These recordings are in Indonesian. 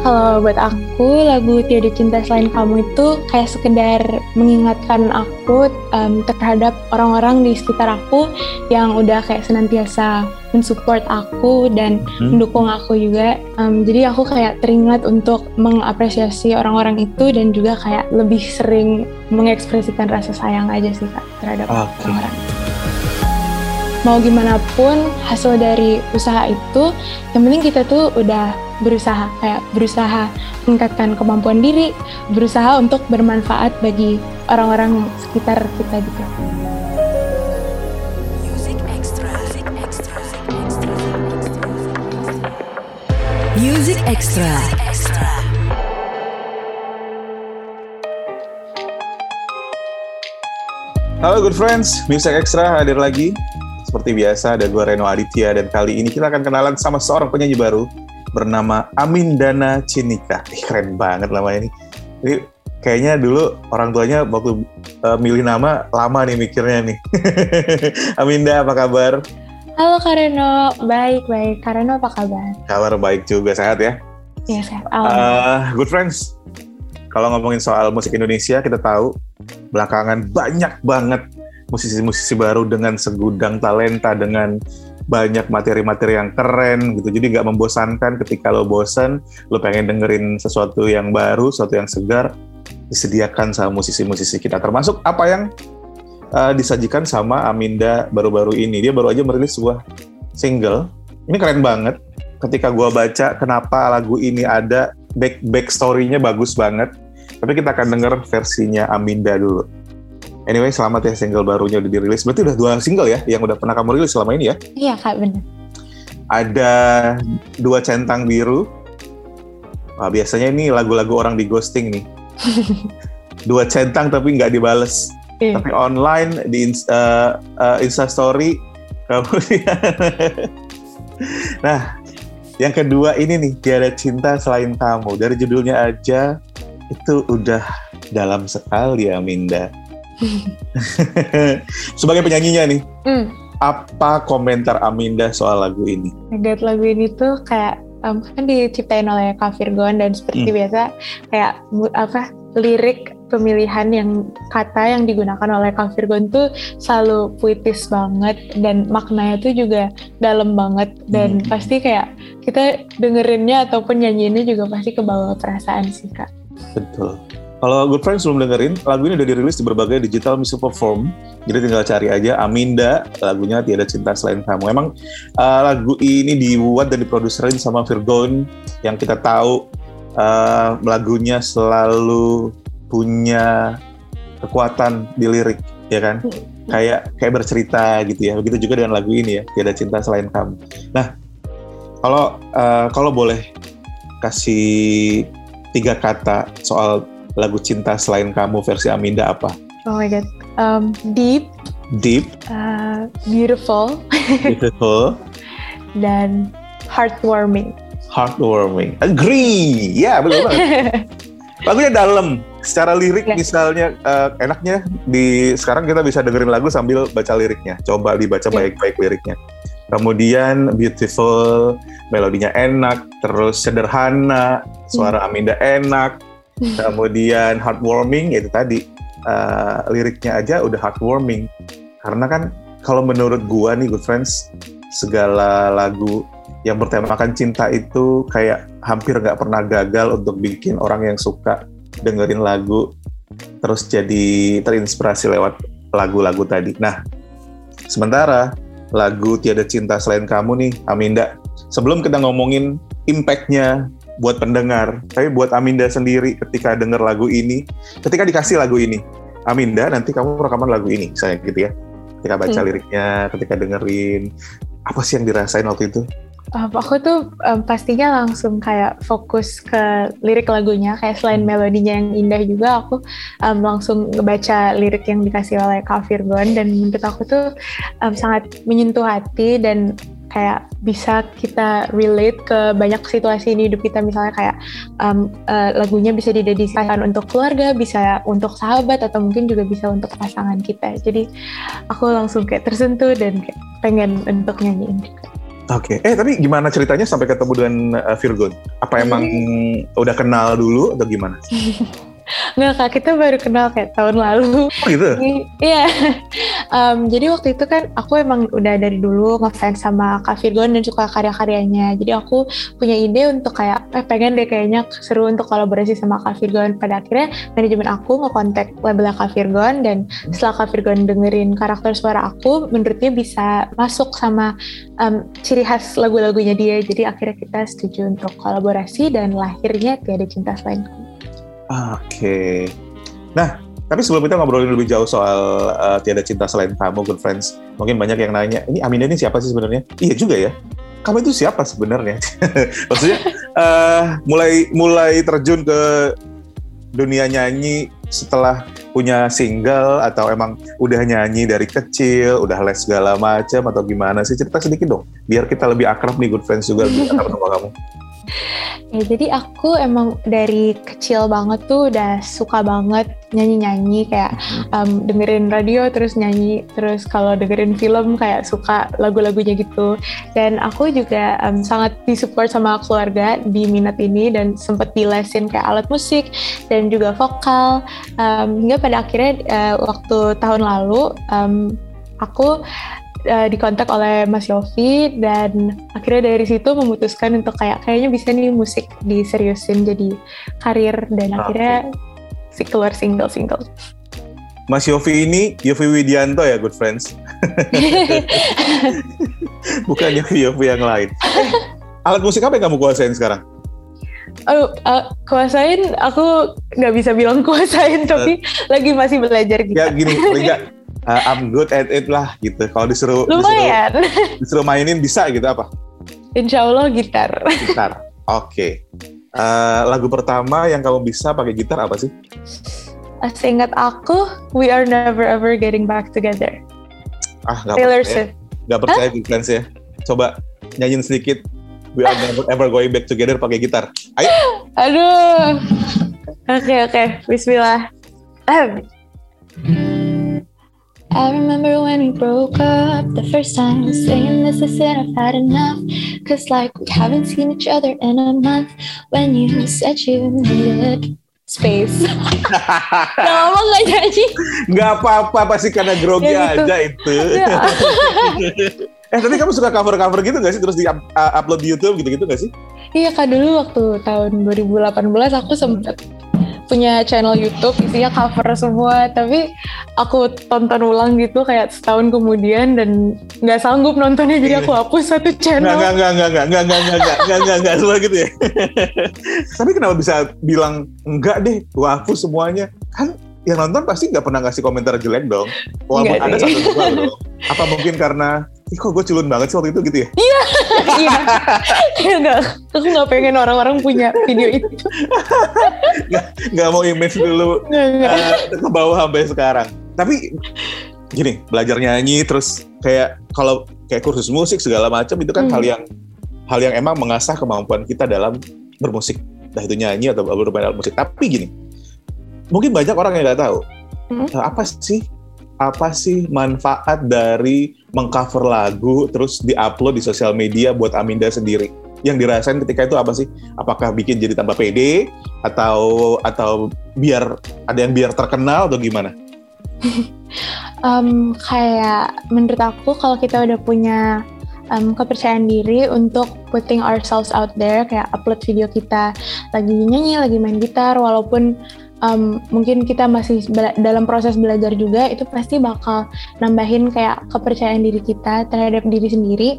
Kalau buat aku, lagu Tiada Cinta Selain Kamu itu kayak sekedar mengingatkan aku um, terhadap orang-orang di sekitar aku yang udah kayak senantiasa mensupport aku dan hmm. mendukung aku juga. Um, jadi aku kayak teringat untuk mengapresiasi orang-orang itu dan juga kayak lebih sering mengekspresikan rasa sayang aja sih kak terhadap okay. orang-orang mau gimana pun hasil dari usaha itu yang penting kita tuh udah berusaha kayak berusaha meningkatkan kemampuan diri berusaha untuk bermanfaat bagi orang-orang sekitar kita gitu Music Extra. Music Extra. Halo good friends, Music Extra hadir lagi seperti biasa ada gue Reno Aditya dan kali ini kita akan kenalan sama seorang penyanyi baru bernama Amin Dana Cinika. Eh, keren banget namanya ini. Ini kayaknya dulu orang tuanya waktu uh, milih nama lama nih mikirnya nih. Aminda apa kabar? Halo Kareno, baik baik. Kareno apa kabar? Kabar baik juga, sehat ya? Iya sehat. Uh, good friends, kalau ngomongin soal musik Indonesia kita tahu belakangan banyak banget musisi-musisi baru dengan segudang talenta dengan banyak materi-materi yang keren gitu. Jadi nggak membosankan ketika lo bosan lo pengen dengerin sesuatu yang baru sesuatu yang segar disediakan sama musisi-musisi kita. Termasuk apa yang uh, disajikan sama Aminda baru-baru ini. Dia baru aja merilis sebuah single. Ini keren banget. Ketika gue baca kenapa lagu ini ada back back story-nya bagus banget tapi kita akan denger versinya Aminda dulu Anyway, selamat ya single barunya udah dirilis. Berarti udah dua single ya yang udah pernah kamu rilis selama ini ya? Iya, Kak, benar. Ada dua centang biru. Wah, biasanya ini lagu-lagu orang di ghosting nih. dua centang tapi nggak dibales. Iya. Tapi online di uh, uh, Insta Story kemudian Nah, yang kedua ini nih, tiada cinta selain kamu. Dari judulnya aja itu udah dalam sekali ya Minda. Sebagai penyanyinya nih, mm. apa komentar Aminda soal lagu ini? Lihat lagu ini tuh kayak um, kan diciptain oleh Kak Virgon dan seperti mm. biasa kayak apa lirik pemilihan yang kata yang digunakan oleh Kak Virgon tuh selalu puitis banget dan maknanya tuh juga dalam banget dan hmm. pasti kayak kita dengerinnya ataupun nyanyiinnya juga pasti ke bawah perasaan sih kak. Betul. Kalau Good Friends belum dengerin, lagu ini udah dirilis di berbagai digital music platform. Jadi tinggal cari aja Aminda, lagunya Tiada Cinta Selain Kamu. Emang uh, lagu ini dibuat dan diproduserin sama Virgon yang kita tahu uh, lagunya selalu punya kekuatan di lirik, ya kan? Kayak kayak bercerita gitu ya. Begitu juga dengan lagu ini ya, Tiada Cinta Selain Kamu. Nah, kalau uh, kalau boleh kasih tiga kata soal lagu cinta selain kamu versi Aminda apa? Oh my god, um, deep. Deep. Uh, beautiful. Beautiful. Dan heartwarming. Heartwarming. Agree. Ya yeah, betul banget. Lagunya dalam. Secara lirik yeah. misalnya uh, enaknya di sekarang kita bisa dengerin lagu sambil baca liriknya. Coba dibaca baik baik-baik liriknya. Kemudian beautiful, melodinya enak, terus sederhana, suara hmm. Aminda enak, kemudian heartwarming itu tadi uh, liriknya aja udah heartwarming karena kan kalau menurut gua nih good friends segala lagu yang bertemakan cinta itu kayak hampir nggak pernah gagal untuk bikin orang yang suka dengerin lagu terus jadi terinspirasi lewat lagu-lagu tadi. Nah, sementara lagu Tiada Cinta Selain Kamu nih, Aminda, sebelum kita ngomongin impact-nya buat pendengar, tapi buat Aminda sendiri ketika denger lagu ini, ketika dikasih lagu ini, Aminda nanti kamu rekaman lagu ini, saya gitu ya. Ketika baca hmm. liriknya, ketika dengerin, apa sih yang dirasain waktu itu? Um, aku tuh um, pastinya langsung kayak fokus ke lirik lagunya, kayak selain melodinya yang indah juga, aku um, langsung ngebaca lirik yang dikasih oleh Kak Virgon dan menurut aku tuh um, sangat menyentuh hati dan kayak bisa kita relate ke banyak situasi di hidup kita misalnya kayak um, uh, lagunya bisa didedikasikan untuk keluarga bisa untuk sahabat atau mungkin juga bisa untuk pasangan kita jadi aku langsung kayak tersentuh dan kayak pengen untuk nyanyiin juga Oke, okay. eh tapi gimana ceritanya sampai ketemu dengan uh, Virgon? Apa emang hmm. udah kenal dulu atau gimana? Nggak kak, kita baru kenal kayak tahun lalu. Oh gitu? Iya. um, jadi waktu itu kan aku emang udah dari dulu ngefans sama Kak Virgon dan suka karya-karyanya. Jadi aku punya ide untuk kayak, eh pengen deh kayaknya seru untuk kolaborasi sama Kak Virgon. Pada akhirnya manajemen aku ngekontak labelnya Kak Virgon dan setelah Kak Virgon dengerin karakter suara aku, menurutnya bisa masuk sama um, ciri khas lagu-lagunya dia. Jadi akhirnya kita setuju untuk kolaborasi dan lahirnya Tiada Cinta Selain Kamu. Oke. Okay. Nah, tapi sebelum kita ngobrolin lebih jauh soal uh, tiada cinta selain kamu, good friends, mungkin banyak yang nanya, ini Aminah ini siapa sih sebenarnya? Iya juga ya. Kamu itu siapa sebenarnya? Maksudnya uh, mulai mulai terjun ke dunia nyanyi setelah punya single atau emang udah nyanyi dari kecil, udah les segala macam atau gimana sih? Cerita sedikit dong, biar kita lebih akrab nih good friends juga sama kamu. Ya, jadi aku emang dari kecil banget tuh udah suka banget nyanyi-nyanyi kayak um, dengerin radio terus nyanyi terus kalau dengerin film kayak suka lagu-lagunya gitu. Dan aku juga um, sangat disupport sama keluarga di minat ini dan sempet dilesin kayak alat musik dan juga vokal. Um, hingga pada akhirnya uh, waktu tahun lalu um, aku uh, dikontak oleh Mas Yofi dan akhirnya dari situ memutuskan untuk kayak kayaknya bisa nih musik diseriusin jadi karir dan okay. akhirnya si keluar single-single. Mas Yofi ini Yofi Widianto ya good friends. Bukan Yofi Yofi yang lain. alat musik apa yang kamu kuasain sekarang? Oh, uh, kuasain aku nggak bisa bilang kuasain tapi uh, lagi masih belajar gitu. Ya gini, enggak uh, I'm good at it lah gitu. Kalau disuruh Lumayan. disuruh, disuruh mainin bisa gitu apa? Insya Allah gitar. Gitar. Oke. Okay. Uh, eh, lagu pertama yang kamu bisa pakai gitar apa sih? Seingat aku, We Are Never Ever Getting Back Together. Ah, gak Taylor Swift. Gak percaya huh? fans ya. Coba nyanyiin sedikit We Are Never Ever Going Back Together pakai gitar. Ayo. Aduh. Oke okay, oke. Okay. Bismillah. Um. I remember when we broke up the first time, saying this is it, I've had enough. Cause like we haven't seen each other in a month. When you said you needed space. Lama gak nyanyi? Gak apa-apa, pasti karena grogi ya, gitu. aja itu. Ya. eh tapi kamu suka cover-cover gitu gak sih? Terus di uh, upload di YouTube gitu-gitu gak sih? Iya kak dulu waktu tahun 2018 aku sempet punya channel YouTube isinya cover semua tapi aku tonton ulang gitu kayak setahun kemudian dan nggak sanggup nontonnya jadi aku hapus satu channel nggak nggak nggak nggak nggak nggak nggak nggak nggak nggak nggak semua gitu ya tapi kenapa bisa bilang enggak deh gua hapus semuanya kan yang nonton pasti nggak pernah ngasih komentar jelek dong. Walaupun ada satu dua dong. Apa mungkin karena, ih kok gue culun banget sih waktu itu gitu ya? Iya, iya. Enggak, aku nggak pengen orang-orang punya video itu. Nggak, nggak mau image dulu uh, ke bawah sampai sekarang. Tapi gini, belajar nyanyi terus kayak kalau kayak kursus musik segala macam itu kan hmm. hal yang hal yang emang mengasah kemampuan kita dalam bermusik. Nah itu nyanyi atau bermain alat musik. Tapi gini, mungkin banyak orang yang nggak tahu. Hmm? Eh, apa sih apa sih manfaat dari mengcover lagu terus diupload di sosial media buat Aminda sendiri? Yang dirasain ketika itu apa sih? Apakah bikin jadi tambah pede atau atau biar ada yang biar terkenal atau gimana? Um, kayak menurut aku kalau kita udah punya um, kepercayaan diri untuk putting ourselves out there kayak upload video kita lagi nyanyi lagi main gitar walaupun um, mungkin kita masih dalam proses belajar juga itu pasti bakal nambahin kayak kepercayaan diri kita terhadap diri sendiri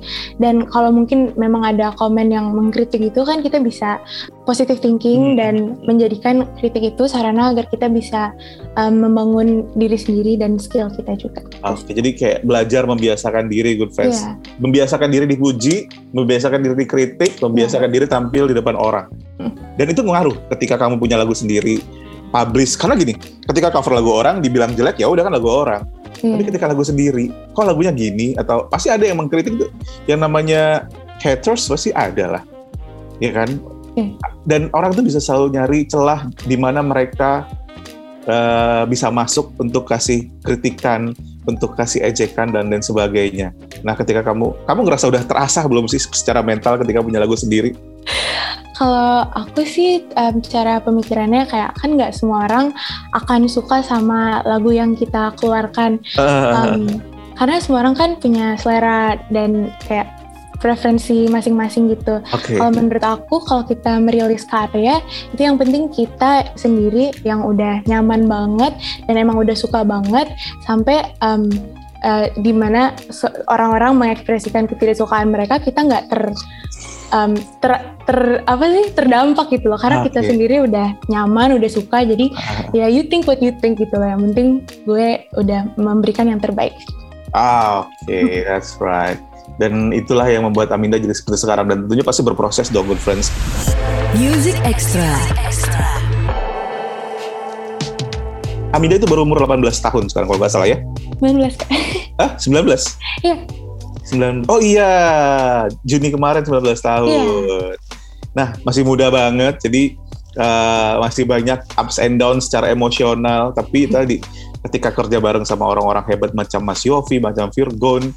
dan kalau mungkin memang ada komen yang mengkritik itu kan kita bisa positive thinking hmm. dan menjadikan kritik itu sarana agar kita bisa um, membangun diri sendiri dan skill kita juga. Oke, jadi kayak belajar membiasakan diri good friends. Yeah. Membiasakan diri dipuji, membiasakan diri dikritik, membiasakan yeah. diri tampil di depan orang. Hmm. Dan itu mengaruh ketika kamu punya lagu sendiri, publish karena gini ketika cover lagu orang dibilang jelek ya udah kan lagu orang hmm. tapi ketika lagu sendiri kok lagunya gini atau pasti ada yang mengkritik tuh yang namanya haters pasti ada lah ya kan hmm. dan orang tuh bisa selalu nyari celah di mana mereka uh, bisa masuk untuk kasih kritikan untuk kasih ejekan dan lain sebagainya Nah, ketika kamu kamu ngerasa udah terasa belum sih secara mental ketika punya lagu sendiri? Kalau aku sih um, cara pemikirannya kayak kan nggak semua orang akan suka sama lagu yang kita keluarkan. Um, karena semua orang kan punya selera dan kayak preferensi masing-masing gitu. Okay. Kalau menurut aku kalau kita merilis karya itu yang penting kita sendiri yang udah nyaman banget dan emang udah suka banget sampai um, uh, di mana orang-orang mengekspresikan ketidaksukaan mereka kita nggak ter um, ter, ter apa sih terdampak gitu loh. Karena okay. kita sendiri udah nyaman udah suka jadi uh. ya you think what you think gitu loh. Yang penting gue udah memberikan yang terbaik. Ah oke okay. that's right. Dan itulah yang membuat Aminda jadi seperti sekarang. Dan tentunya pasti berproses dong good friends. Music Extra. Aminda itu baru umur 18 tahun sekarang kalau nggak salah ya. 19 Ah 19? Iya 9 Oh iya, Juni kemarin 19 tahun. Yeah. Nah, masih muda banget jadi uh, masih banyak ups and downs secara emosional, tapi hmm. tadi ketika kerja bareng sama orang-orang hebat macam Mas Yofi, macam Virgon,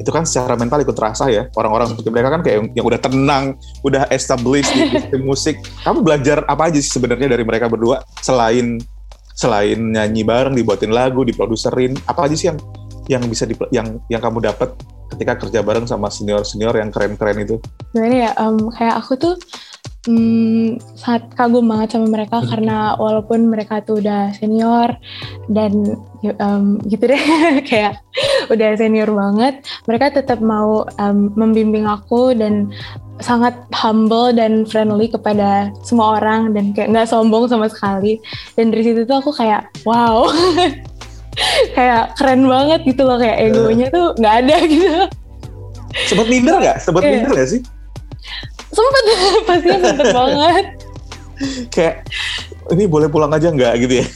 itu kan secara mental ikut terasa ya. Orang-orang seperti mereka kan kayak yang, yang udah tenang, udah established di industri musik. Kamu belajar apa aja sih sebenarnya dari mereka berdua selain selain nyanyi bareng, dibuatin lagu, diproduserin, apa aja sih yang yang bisa di, yang yang kamu dapat ketika kerja bareng sama senior-senior yang keren-keren itu? Sebenarnya ya, um, kayak aku tuh um, sangat kagum banget sama mereka hmm. karena walaupun mereka tuh udah senior dan um, gitu deh kayak udah senior banget, mereka tetap mau um, membimbing aku dan sangat humble dan friendly kepada semua orang dan kayak nggak sombong sama sekali dan dari situ tuh aku kayak wow kayak keren banget gitu loh kayak egonya tuh nggak ada gitu. Sempet minder nggak? Sempet yeah. minder nggak sih? Sempet pastinya sempet banget. Kayak ini boleh pulang aja nggak? gitu ya.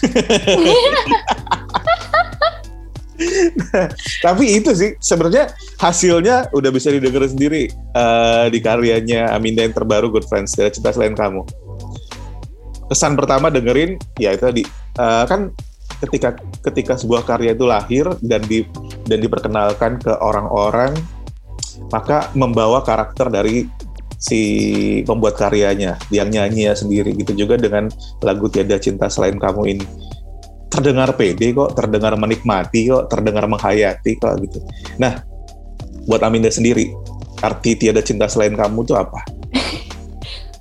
Nah, tapi itu sih sebenarnya hasilnya udah bisa didengar sendiri uh, di karyanya Aminda yang terbaru Good Friends dari cinta selain kamu. Kesan pertama dengerin ya itu tadi. Uh, kan ketika ketika sebuah karya itu lahir dan di dan diperkenalkan ke orang-orang maka membawa karakter dari si pembuat karyanya yang nyanyi ya sendiri. Gitu juga dengan lagu tiada cinta selain kamu ini. Terdengar pede kok terdengar menikmati kok terdengar menghayati kok gitu. Nah buat Aminda sendiri arti tiada cinta selain kamu itu apa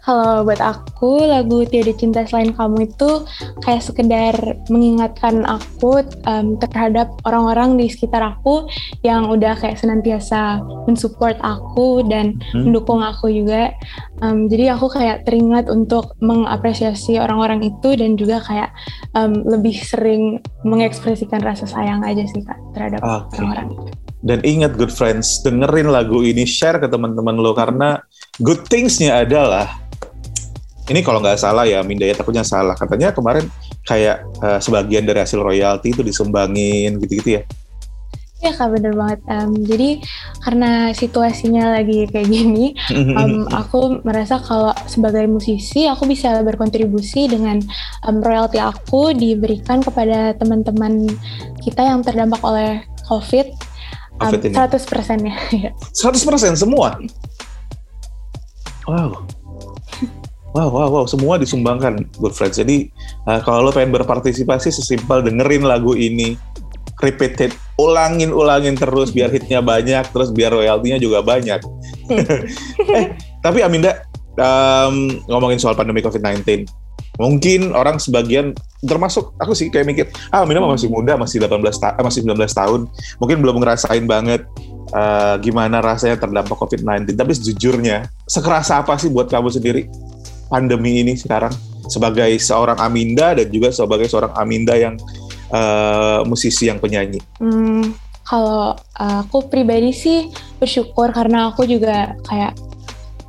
kalau buat aku lagu Tiada Cinta Selain Kamu itu kayak sekedar mengingatkan aku um, terhadap orang-orang di sekitar aku yang udah kayak senantiasa mensupport aku dan hmm. mendukung aku juga. Um, jadi aku kayak teringat untuk mengapresiasi orang-orang itu dan juga kayak um, lebih sering mengekspresikan rasa sayang aja sih kak terhadap okay. orang-orang itu. Dan ingat good friends, dengerin lagu ini, share ke teman-teman lo karena good things-nya adalah ini kalau nggak salah ya Minda ya takutnya salah katanya kemarin kayak uh, sebagian dari hasil royalti itu disumbangin gitu-gitu ya Iya kak bener banget. Um, jadi karena situasinya lagi kayak gini, um, aku merasa kalau sebagai musisi aku bisa berkontribusi dengan um, royalti aku diberikan kepada teman-teman kita yang terdampak oleh COVID. Um, COVID ini. 100% ya. 100% semua? Wow. Wow, wow, wow, semua disumbangkan Good Friends. Jadi uh, kalau lo pengen berpartisipasi sesimpel dengerin lagu ini, repeated, ulangin, ulangin terus biar hitnya banyak, terus biar royaltinya juga banyak. eh, tapi Aminda um, ngomongin soal pandemi COVID-19, mungkin orang sebagian termasuk aku sih kayak mikir, ah Aminda masih muda, masih 18 ta masih 19 tahun, mungkin belum ngerasain banget uh, gimana rasanya terdampak COVID-19. Tapi sejujurnya, sekerasa apa sih buat kamu sendiri pandemi ini sekarang sebagai seorang Aminda dan juga sebagai seorang Aminda yang uh, musisi yang penyanyi? Hmm, kalau uh, aku pribadi sih bersyukur karena aku juga kayak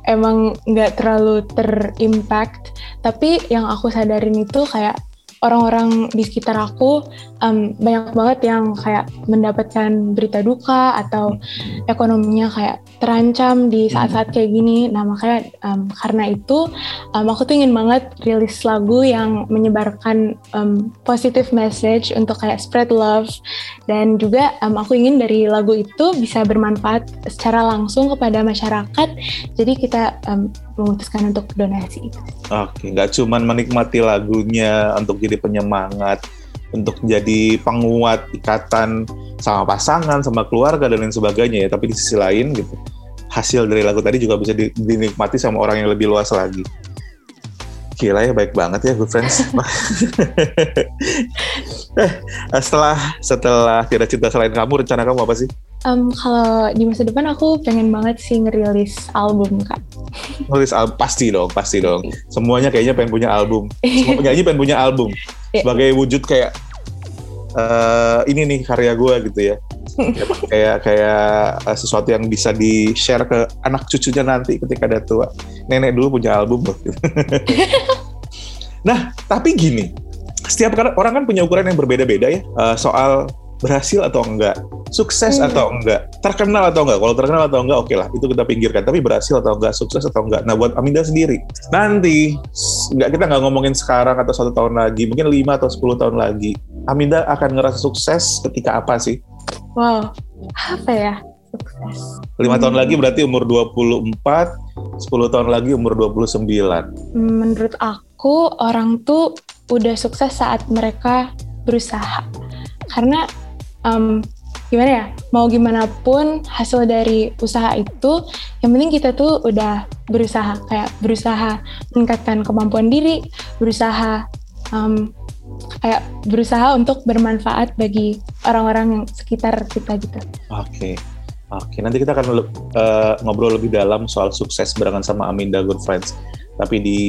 emang nggak terlalu terimpact tapi yang aku sadarin itu kayak orang-orang di sekitar aku um, banyak banget yang kayak mendapatkan berita duka atau ekonominya kayak terancam di saat-saat kayak gini. Nah makanya um, karena itu um, aku tuh ingin banget rilis lagu yang menyebarkan um, positive message untuk kayak spread love dan juga um, aku ingin dari lagu itu bisa bermanfaat secara langsung kepada masyarakat. Jadi kita um, memutuskan untuk donasi. Oke, nggak cuman menikmati lagunya untuk jadi penyemangat, untuk jadi penguat ikatan sama pasangan, sama keluarga dan lain sebagainya ya. Tapi di sisi lain gitu, hasil dari lagu tadi juga bisa dinikmati sama orang yang lebih luas lagi. Gila ya, baik banget ya, good friends. eh, setelah setelah tidak cinta selain kamu, rencana kamu apa sih? Um, kalau di masa depan aku pengen banget sih ngerilis album kak. Ngerilis album pasti dong, pasti dong. Semuanya kayaknya pengen punya album. Semua penyanyi pengen punya album iya. sebagai wujud kayak uh, ini nih karya gue gitu ya. kayak kayak uh, sesuatu yang bisa di share ke anak cucunya nanti ketika ada tua. Nenek dulu punya album loh. Gitu. nah, tapi gini, setiap orang kan punya ukuran yang berbeda-beda ya uh, soal berhasil atau enggak, sukses hmm. atau enggak, terkenal atau enggak. Kalau terkenal atau enggak, oke okay lah, itu kita pinggirkan. Tapi berhasil atau enggak, sukses atau enggak. Nah, buat Aminda sendiri, nanti enggak kita nggak ngomongin sekarang atau satu tahun lagi, mungkin lima atau sepuluh tahun lagi, Aminda akan ngerasa sukses ketika apa sih? Wow, apa ya? Sukses. Lima hmm. tahun lagi berarti umur 24, 10 tahun lagi umur 29. Menurut aku, orang tuh udah sukses saat mereka berusaha. Karena um, gimana ya mau gimana pun hasil dari usaha itu yang penting kita tuh udah berusaha kayak berusaha meningkatkan kemampuan diri berusaha um, kayak berusaha untuk bermanfaat bagi orang-orang yang sekitar kita gitu. Oke. Okay. Oke, nanti kita akan uh, ngobrol lebih dalam soal sukses barengan sama Aminda Good Friends. Tapi di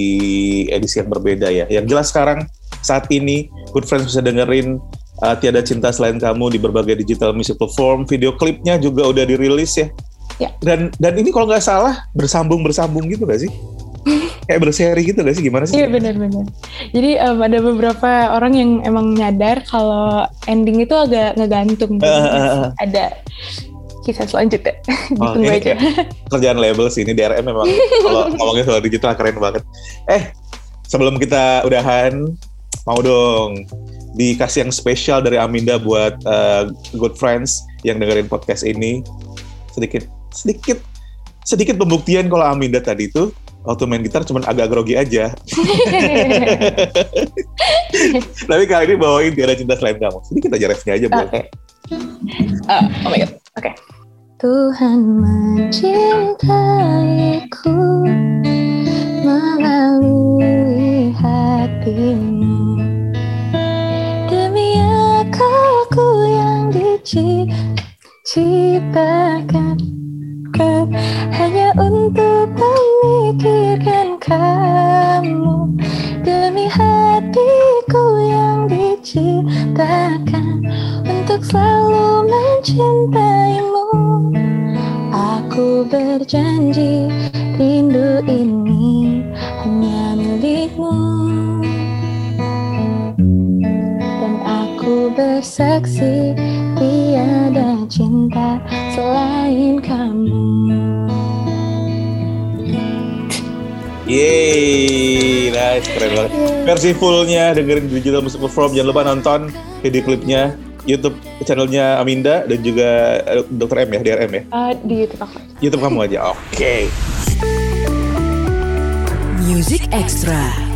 edisi yang berbeda ya. Yang jelas sekarang saat ini Good Friends bisa dengerin uh, Tiada Cinta Selain Kamu di berbagai digital music platform. Video klipnya juga udah dirilis ya. Ya. Dan dan ini kalau nggak salah bersambung bersambung gitu gak sih? Kayak berseri gitu gak sih? Gimana sih? Iya benar-benar. Jadi um, ada beberapa orang yang emang nyadar kalau ending itu agak ngegantung. Uh, uh, uh. Ada kisah selanjutnya. Oh, ini aja. kerjaan label sih ini DRM memang kalau ngomongin soal digital keren banget. Eh, sebelum kita udahan, mau dong dikasih yang spesial dari Aminda buat uh, good friends yang dengerin podcast ini. Sedikit sedikit sedikit pembuktian kalau Aminda tadi itu waktu main gitar cuma agak grogi aja. Tapi kali ini bawain tiada cinta selain kamu. Sedikit aja refnya aja, Oke. Okay. Uh, oh my god. Oke. Okay. Tuhan mencintaiku melalui hatimu diciptakan hanya untuk memikirkan kamu. Demi hatiku yang diciptakan untuk selalu mencintaimu. Aku berjanji rindu ini hanya milikmu. Dan aku bersaksi tiada cinta selain kamu. Yeay, nice, keren banget. Versi fullnya dengerin digital music perform. Jangan lupa nonton video klipnya YouTube channelnya Aminda dan juga eh, Dr. M ya, DRM ya? Uh, di YouTube aku. YouTube kamu aja, oke. Okay. Music Extra.